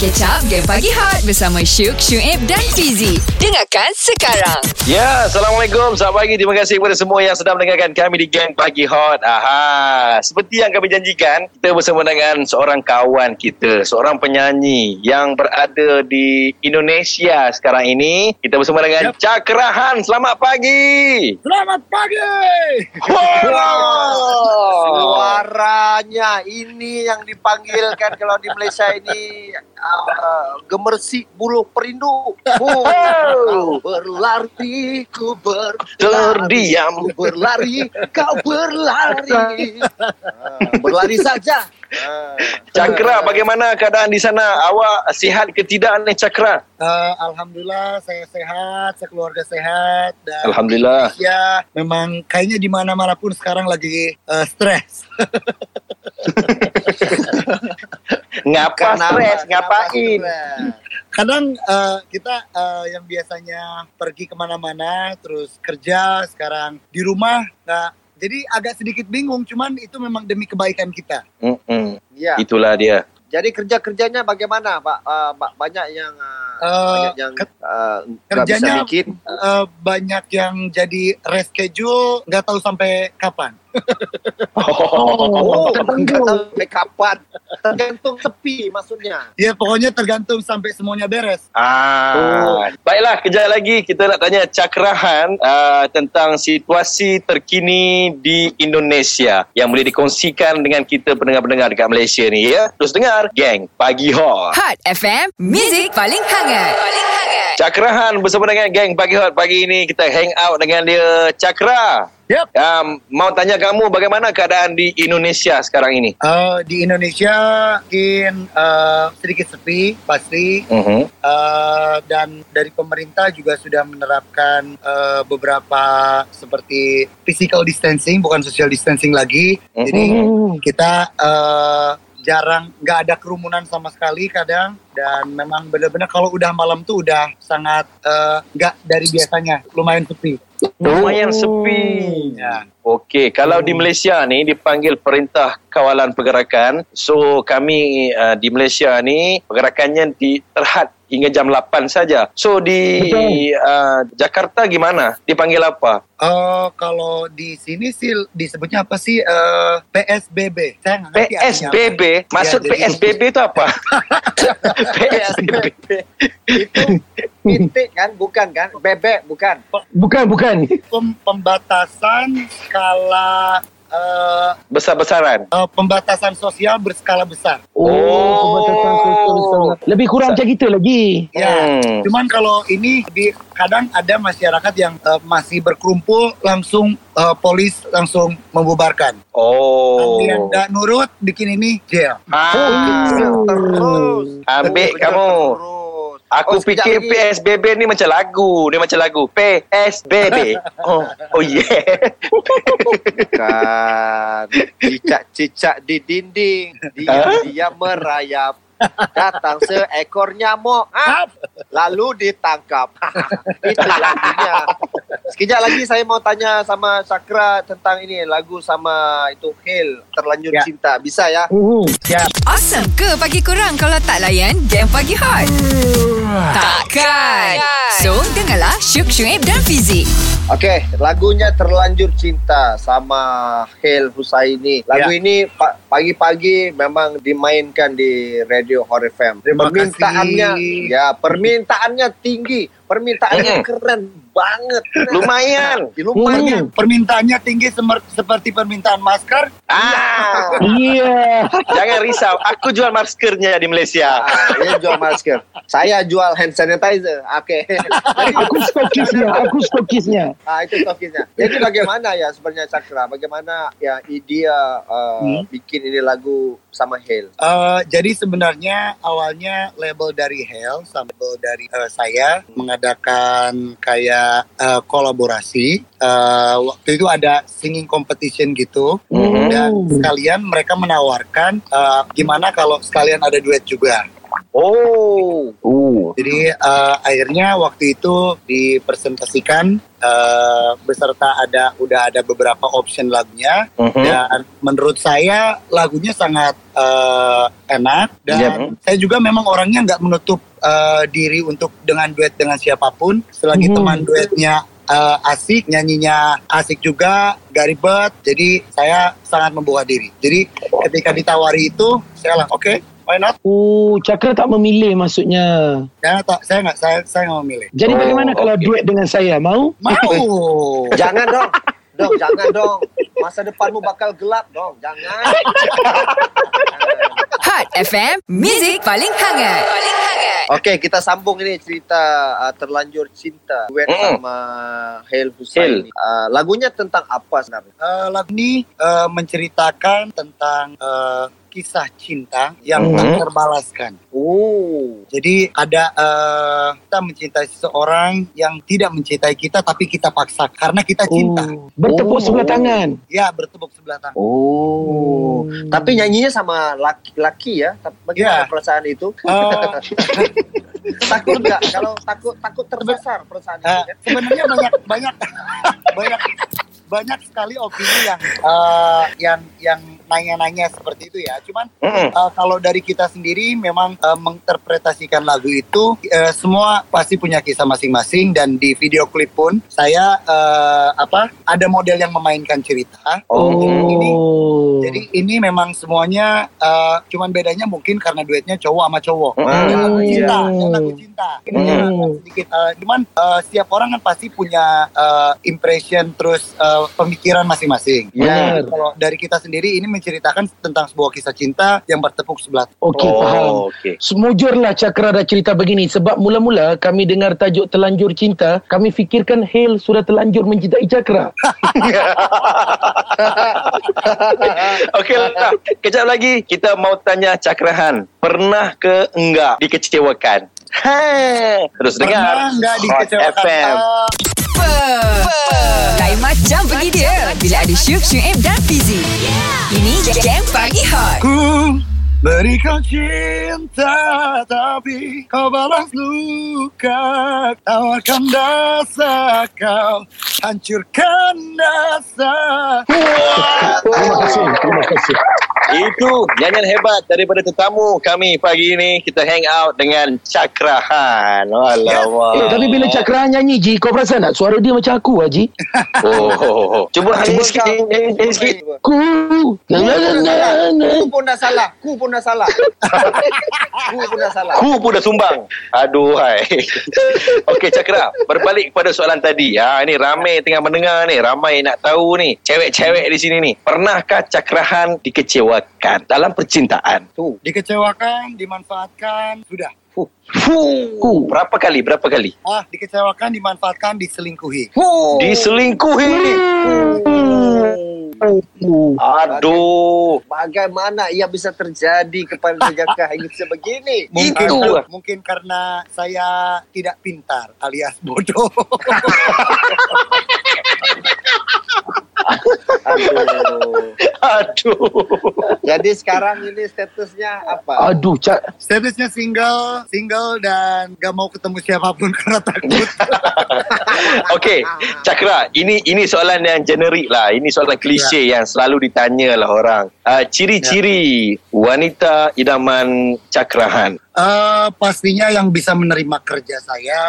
Catch up Game Pagi Hot bersama Syuk, Syuib dan Fizi. Dengarkan sekarang. Ya, Assalamualaikum. Selamat pagi. Terima kasih kepada semua yang sedang mendengarkan kami di Gang Pagi Hot. Aha. Seperti yang kami janjikan, kita bersama dengan seorang kawan kita, seorang penyanyi yang berada di Indonesia sekarang ini. Kita bersama dengan yep. Cakrahan. Selamat pagi. Selamat pagi. Suaranya ini yang dipanggilkan kalau di Malaysia ini uh, gemersik bulu perindu. Oh, berlari ku ber Terdiam. Ku berlari kau berlari. Uh, berlari saja. Uh, Cakra, bagaimana keadaan di sana? Awak sihat ke tidak ni Cakra? Uh, Alhamdulillah saya sehat, sekeluarga sehat dan Alhamdulillah. Ya, memang kayaknya di mana-mana pun sekarang lagi uh, stres. Ngapa stres? Ngapain? Kadang uh, kita uh, yang biasanya pergi ke mana-mana, terus kerja, sekarang di rumah nggak. Jadi agak sedikit bingung, cuman itu memang demi kebaikan kita. Mm-mm. Ya. Itulah dia. Jadi kerja kerjanya bagaimana, Pak? Uh, banyak yang uh, Uh, banyak yang uh, bisa kerjanya bikin. Uh, banyak yang jadi reschedule, nggak tahu sampai kapan. Oh, nggak tahu sampai kapan. Tergantung sepi maksudnya. Ya pokoknya tergantung sampai semuanya beres. Ah, baiklah kejap lagi kita nak tanya Cakrahan uh, tentang situasi terkini di Indonesia yang boleh dikongsikan dengan kita pendengar-pendengar dekat Malaysia ni ya. Terus dengar Gang Pagi Hot. Hot FM, Music paling hangat. Paling hangat. Cakrahan bersama dengan Gang Pagi Hot pagi ini kita hang out dengan dia Cakra. Yep. Um, mau tanya kamu bagaimana keadaan di Indonesia sekarang ini? Uh, di Indonesia mungkin uh, sedikit sepi pasti Uh-huh. uh, dan dari pemerintah juga sudah menerapkan uh, beberapa seperti physical distancing bukan social distancing lagi. Jadi kita uh, jarang nggak ada kerumunan sama sekali kadang dan memang benar-benar kalau udah malam tuh udah sangat uh, nggak dari biasanya lumayan sepi. Lumayan sepi. Ya. Okey, kalau di Malaysia ni dipanggil Perintah Kawalan Pergerakan. So kami uh, di Malaysia ni pergerakannya di terhad hingga jam 8 saja. So di uh, Jakarta gimana? Dipanggil apa? Uh, kalau di sini sih disebutnya apa sih uh, PSBB? Saya. PSBB? Maksud Ya, jadi- PSBB itu apa? PSBB. itu titik kan, bukan kan? Bebek bukan. Bukan, bukan. Pem- pembatasan skala uh, Besar-besaran. uh, pembatasan sosial berskala besar. Oh. pembatasan sosial Lebih kurang macam gitu lagi. Ya. Hmm. Cuman kalau ini di kadang ada masyarakat yang uh, masih berkumpul langsung uh, polis langsung membubarkan. Oh. Yang nggak nurut bikin ini jail. Ah. Terus. Ambil Kerja kamu. terus. Aku Oh, fikir lagi. PSBB ni macam lagu. Dia macam lagu. PSBB. Oh, oh yeah. Bukan. Cicak-cicak di dinding. Diam-diam merayap. Datang seekor nyamuk. Ha? Lalu ditangkap. Itu lagunya. Sekejap lagi saya mau tanya sama Sakra tentang ini. Lagu sama itu Hail. Terlanjur Ya. cinta. Bisa ya? Uh, Awesome ke pagi kurang kalau tak layan Game Pagi Hot? Takkan. So, dengarlah Syuk, Syuib dan Fizi. Okey, lagunya Terlanjur Cinta sama Hail Husaini. Lagu Ya. ini pa- pagi-pagi memang dimainkan di Radio Hot FM. Terima permintaannya kasih. ya, permintaannya tinggi, permintaannya keren banget. Lumayan. Ya, lumayan. Permintaannya tinggi seperti permintaan masker. Ah, iya. jangan risau. Aku jual maskernya di Malaysia. Ah, dia jual masker. Saya jual hand sanitizer. Okey. Jadi, Aku stokisnya, aku stokisnya. ah, itu topiknya. Jadi bagaimana ya sebenarnya Cakra? Bagaimana ya idea uh, Hmm. bikin ini lagu sama Hail? Uh, jadi sebenarnya awalnya label dari Hell sama label dari uh, saya mengadakan kayak uh, kolaborasi. Uh, waktu itu ada singing competition gitu Mhm. dan sekalian mereka menawarkan uh, gimana kalau sekalian ada duet juga. Oh. Uh. Oh. Jadi uh, akhirnya waktu itu dipresentasikan uh, beserta ada udah ada beberapa option lagunya Mhm. dan menurut saya lagunya sangat uh, enak dan Yep. saya juga memang orangnya nggak menutup uh, diri untuk dengan duet dengan siapa pun selagi Mhm. teman duetnya uh, asik nyanyinya asik juga gak ribet jadi saya sangat membuka diri jadi ketika ditawari itu saya lang oke why not Oh, Cakra tak memilih maksudnya. saya tak saya nggak saya saya nggak memilih Jadi Oh, bagaimana kalau duet dengan saya? Mau? mau Jangan dong. Dong, jangan dong. Masa depanmu bakal gelap dong. Jangan. Hot FM, Music paling hangat. Paling hangat. Okey, kita sambung ini cerita uh, terlanjur cinta duet Mm. sama Hail Hussein. Uh, lagunya tentang apa sebenarnya? Eh, lagu ini eh, menceritakan tentang eh, kisah cinta yang Mhm. tak terbalaskan. Oh. Jadi ada eh, kita mencintai seseorang yang tidak mencintai kita tapi kita paksa karena kita cinta. Oh, bertepuk Oh. sebelah tangan. Ya bertepuk sebelah tangan. Oh. Hmm. Tapi nyanyinya sama laki-laki ya? Tapi Bagaimana Ya. perasaan itu? Eh, takut nggak? Kalau takut takut terbesar perasaan itu eh, kan? sebenarnya banyak banyak banyak banyak sekali opini yang eh, yang yang nanya-nanya seperti itu ya. Cuman Mm-mm. Uh, kalau dari kita sendiri memang uh, menginterpretasikan lagu itu uh, semua pasti punya kisah masing-masing dan di video klip pun saya uh, apa ada model yang memainkan cerita. Oh. Ini Oh. jadi ini memang semuanya uh, cuman bedanya mungkin karena duetnya cowok sama cowok. Mm-mm. Dan lagu cinta, Hmm. dan lagu cinta. Ini Hmm. jangan sedikit uh, cuman uh, setiap orang kan pasti punya uh, impression terus uh, pemikiran masing-masing. Ya. Jadi Kalau dari kita sendiri ini menceritakan tentang sebuah kisah cinta yang bertepuk sebelah Okey, faham. Oh, okey. Semujurlah Cakra dah cerita begini sebab mula-mula kami dengar tajuk terlanjur cinta, kami fikirkan Hail sudah terlanjur mencintai Cakra. Okey lah. Kejap lagi kita mau tanya Cakrahan. Pernah ke enggak dikecewakan? Ha. Terus dengar. Pernah nggak Hot dikecewakan? FM. Ah, macam dia bila ada Syuk, Syuib dan Fizi. Ini Jam Pagi Hot. Ku beri kau cinta Tapi kau balas luka Tawarkan dasa kau Hancurkan dasa Terima kasih, terima kasih. Itu nyanyian hebat daripada tetamu kami pagi ini. Kita hang out dengan Cakrahan. Alamak. Eh, tapi bila Cakra nyanyi Ji, kau perasan tak suara dia macam aku Haji? Oh, oh, oh. Cuba Cuba nyanyi sikit. Nyanyi nyanyi sikit. Ku. Ku pun dah salah. Ku pun dah salah. Ku pun dah salah. Ku pun dah sumbang. Aduh, hai. Okey, Cakra. Berbalik kepada soalan tadi. Ha, ini ramai tengah mendengar ni. Ramai nak tahu ni. Cewek-cewek di sini ni. Pernahkah Cakrahan dikecewakan dalam percintaan? Tu. Dikecewakan, dimanfaatkan Sudah Fuh. Berapa kali? Berapa kali? Ah, dikecewakan, dimanfaatkan, diselingkuhi Hu. Diselingkuhi. Aduh. Bagaimana ia bisa terjadi kepada Jakah yang sebegini? Mungkin, Itu. mungkin karena saya tidak pintar alias bodoh. Aduh. Aduh. Jadi sekarang ini statusnya apa? Aduh, Cak. Statusnya single, single dan gak mau ketemu siapa pun karena takut. Okey, Cakra, ini ini soalan yang generik lah. Ini soalan klise yang selalu ditanya lah orang. Uh, ciri-ciri wanita idaman Cakrahan. Eh, pastinya yang bisa menerima kerja saya,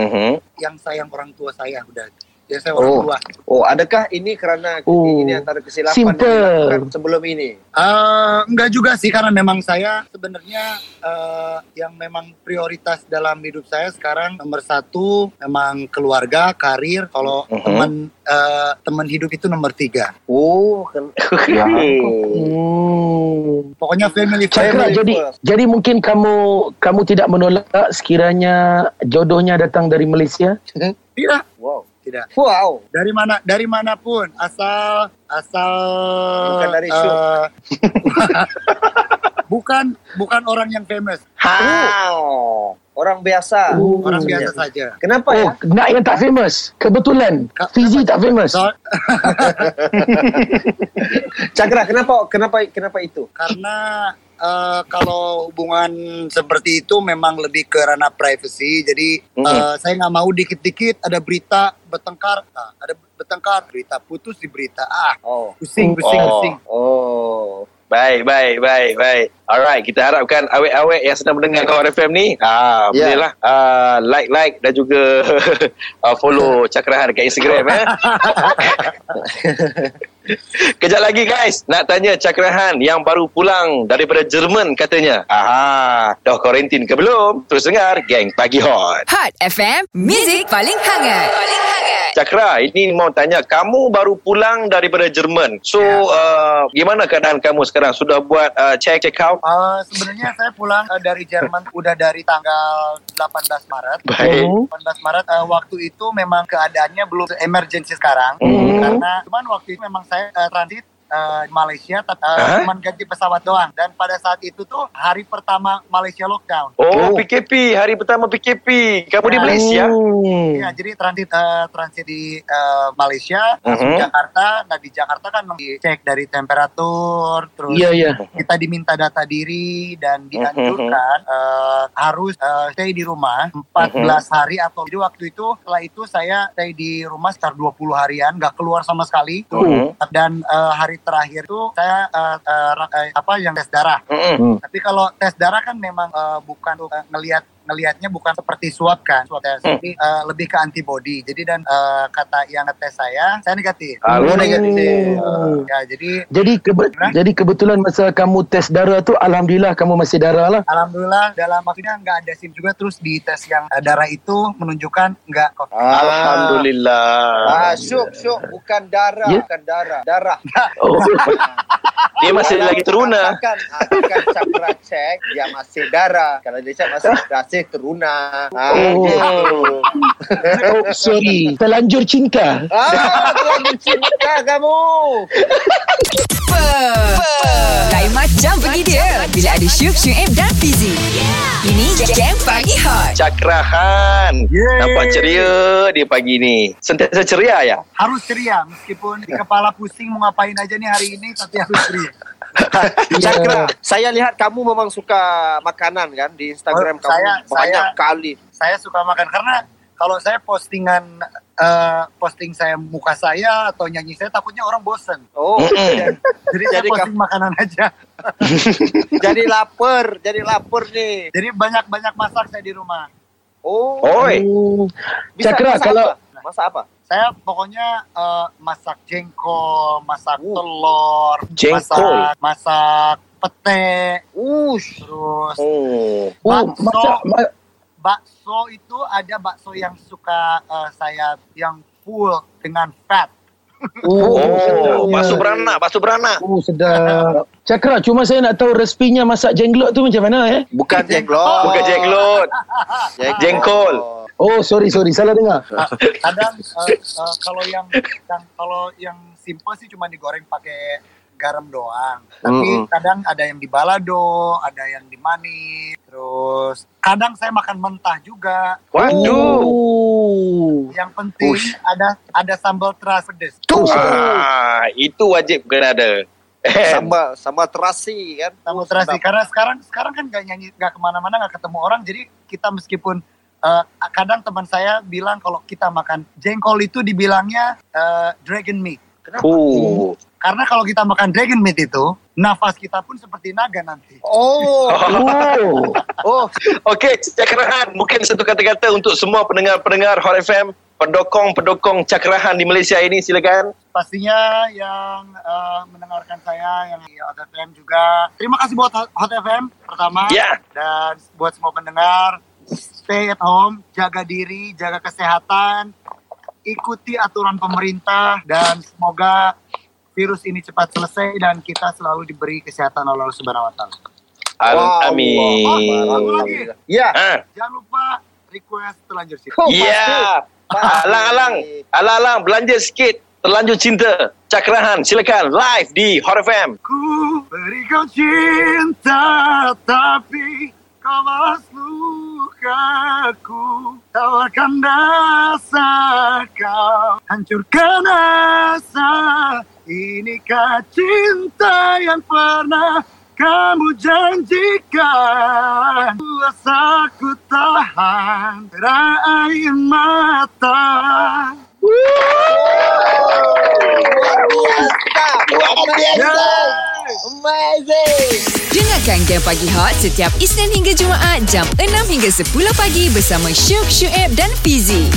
Mhm. yang sayang orang tua saya udah. Ya saya orang Oh. tua. Oh, adakah ini kerana Oh. ini antara kesilapan Simple. yang dilakukan sebelum ini? Eh, enggak juga sih karena memang saya sebenarnya eh, yang memang prioritas dalam hidup saya sekarang nomor satu memang keluarga, karir. Kalau Mhm. teman eh, teman hidup itu nomor tiga. Oh, ken- Hmm. Pokoknya family Cakra, Family jadi first. jadi mungkin kamu kamu tidak menolak sekiranya jodohnya datang dari Malaysia? Tidak, wow. Tidak. Wow. Dari mana dari mana pun asal asal Bukan dari show. eh, bukan bukan orang yang famous, How? Orang biasa. orang biasa saja. Kenapa ya? Oh, nak yang tak famous. Kebetulan Ka- Fizi tak famous. So, Cakra, kenapa kenapa kenapa itu? karena eh, kalau hubungan seperti itu memang lebih ke ranah privacy. Jadi Mhm. eh, saya nggak mau dikit-dikit ada berita bertengkar, nah, ada bertengkar, berita putus di berita. Ah, Oh. pusing, pusing, Oh. pusing. Oh. Baik, baik, baik, baik. Alright, kita harapkan awet-awet yang sedang mendengar Kawan FM ni, ah, Ya. bolehlah ah, like-like dan juga ah, follow Cakrahan dekat Instagram eh. Kejap lagi guys, nak tanya Cakrahan yang baru pulang daripada Jerman katanya. Aha, dah kuarantin ke belum? Terus dengar Geng Pagi Hot. Hot FM, Music paling hangat. Paling hangat. Cakra, ini mau tanya, kamu baru pulang daripada Jerman. So, Ya. uh, gimana keadaan kamu sekarang? Sudah buat uh, check check out? Eh, sebenarnya saya pulang eh, dari Jerman udah dari tanggal 18 Maret. Baik. Oh. 18 Maret eh, waktu itu memang keadaannya belum emergency sekarang Mhm. karena cuman waktu itu memang saya eh, transit eh, di Malaysia tapi eh, Hah? cuman ganti pesawat doang dan pada saat itu tuh hari pertama Malaysia lockdown. Oh, PKP. Hari pertama PKP. Kamu di Ya. Malaysia? Ya, jadi transit eh, transit di eh, Malaysia, langsung Mhm. Jakarta. Nah di Jakarta kan dicek dari temperatur, terus Iya, iya. kita diminta data diri dan dianjurkan eh, harus eh, stay di rumah 14 hari atau jadi waktu itu setelah itu saya stay di rumah sekitar 20 harian nggak keluar sama sekali Mhm. dan eh, hari terakhir tuh saya eh, eh, ra- eh, apa yang tes darah Mm-mm. tapi kalau tes darah kan memang eh, bukan eh, ngelihat ngelihatnya bukan seperti swab kan swab tes Hmm. jadi eh, lebih ke antibody jadi dan eh, kata yang ngetes saya saya negatif Halo, Oh. negatif. ya jadi Jadi kebe- Hah? jadi kebetulan masa kamu tes darah tu alhamdulillah kamu masih darah lah. Alhamdulillah dalam maksudnya nggak ada SIM juga terus di tes yang eh, darah itu menunjukkan nggak COVID. Alhamdulillah. Ah, syuk, syuk. Bukan darah, Ya? bukan darah. Darah. Oh. Dia masih lagi teruna. Kan, kan cakra cek, dia masih darah. Kalau dia cek masih masih teruna. Ah, Oh. gitu. oh sorry. Terlanjur cinta. Ah, terlalu cinta kamu. Lain macam pergi dia bila ada Syuk, Syuib dan Fizi. Ini Geng Pagi Hot. Cakrahan. Yeay. Nampak ceria dia pagi ni. Sentiasa ceria ya? Harus ceria meskipun di kepala pusing mau ngapain aja nih hari ini tapi harus ceria. Cakra, saya lihat kamu memang suka makanan kan di Instagram Oh, kamu saya- banyak saya- kali. Saya suka makan karena kalau saya postingan eh, posting saya muka saya atau nyanyi saya takutnya orang bosen. Oh, Mm-mm. Jadi, saya Jadi posting makanan aja. jadi lapar, jadi lapar nih. Jadi banyak-banyak masak saya di rumah. Oh, Oi. Bisa Cakra masak kalau apa? Masak apa? Saya pokoknya eh, masak jengkol, masak Uh. telur, Jengkol. masak masak pete, Ush. terus Oh. oh, bakso. masak ma- bakso itu ada bakso yang suka eh, saya yang full dengan fat. oh, Oh, sedapnya. bakso beranak, bakso beranak. Oh sedap. Cakra cuma saya nak tahu resepinya masak jenglot tu macam mana eh? Bukan jenglot. Bukan jenglot. Jengkol. Oh sorry sorry salah dengar. Ah, Kadang eh, eh, kalau yang, yang kalau yang simple sih cuma digoreng pakai garam doang. Tapi Mm-mm. kadang ada yang di balado, ada yang di manis. Terus kadang saya makan mentah juga. Waduh. Oh. Yang penting Ush. ada ada sambal terasi pedas. Oh, Ah, itu wajib kena ada. Sama sama terasi kan. Sambal Oh, terasi karena sekarang sekarang kan nggak nyanyi nggak ke mana-mana nggak ketemu orang jadi kita meskipun eh, kadang teman saya bilang kalau kita makan jengkol itu dibilangnya eh, dragon meat. Kenapa? Uh. Karena kalau kita makan dragon meat itu nafas kita pun seperti naga nanti. Oh, Oh. oh, Okey, cakrahan. Mungkin satu kata-kata untuk semua pendengar-pendengar Hot FM, pendokong-pendokong cakrahan di Malaysia ini, silakan. Pastinya yang eh, mendengarkan saya yang di Hot FM juga. Terima kasih buat Hot FM pertama Ya. dan buat semua pendengar stay at home, jaga diri, jaga kesehatan, ikuti aturan pemerintah dan semoga virus ini cepat selesai dan kita selalu diberi kesehatan oleh Allah Subhanahu wa taala. Amin. wow. Alhamdulillah. Ya. Ah, Jangan lupa request terlanjur sih. Oh, Ya. pasti. Alang-alang. Alang-alang belanja sikit. Terlanjur cinta. Cakrahan. Silakan live di Hot FM. Ku beri kau cinta tapi kau balas lukaku Tawarkan rasa kau. Hancurkan asa Inikah cinta yang pernah kamu janjikan? Kuasa ku tahan Air mata. Luar biasa. Amazing. Dengarkan Game Pagi Hot setiap Isnin hingga Jumaat jam 6 hingga 10 pagi bersama Syuk, Syuib dan Fizi.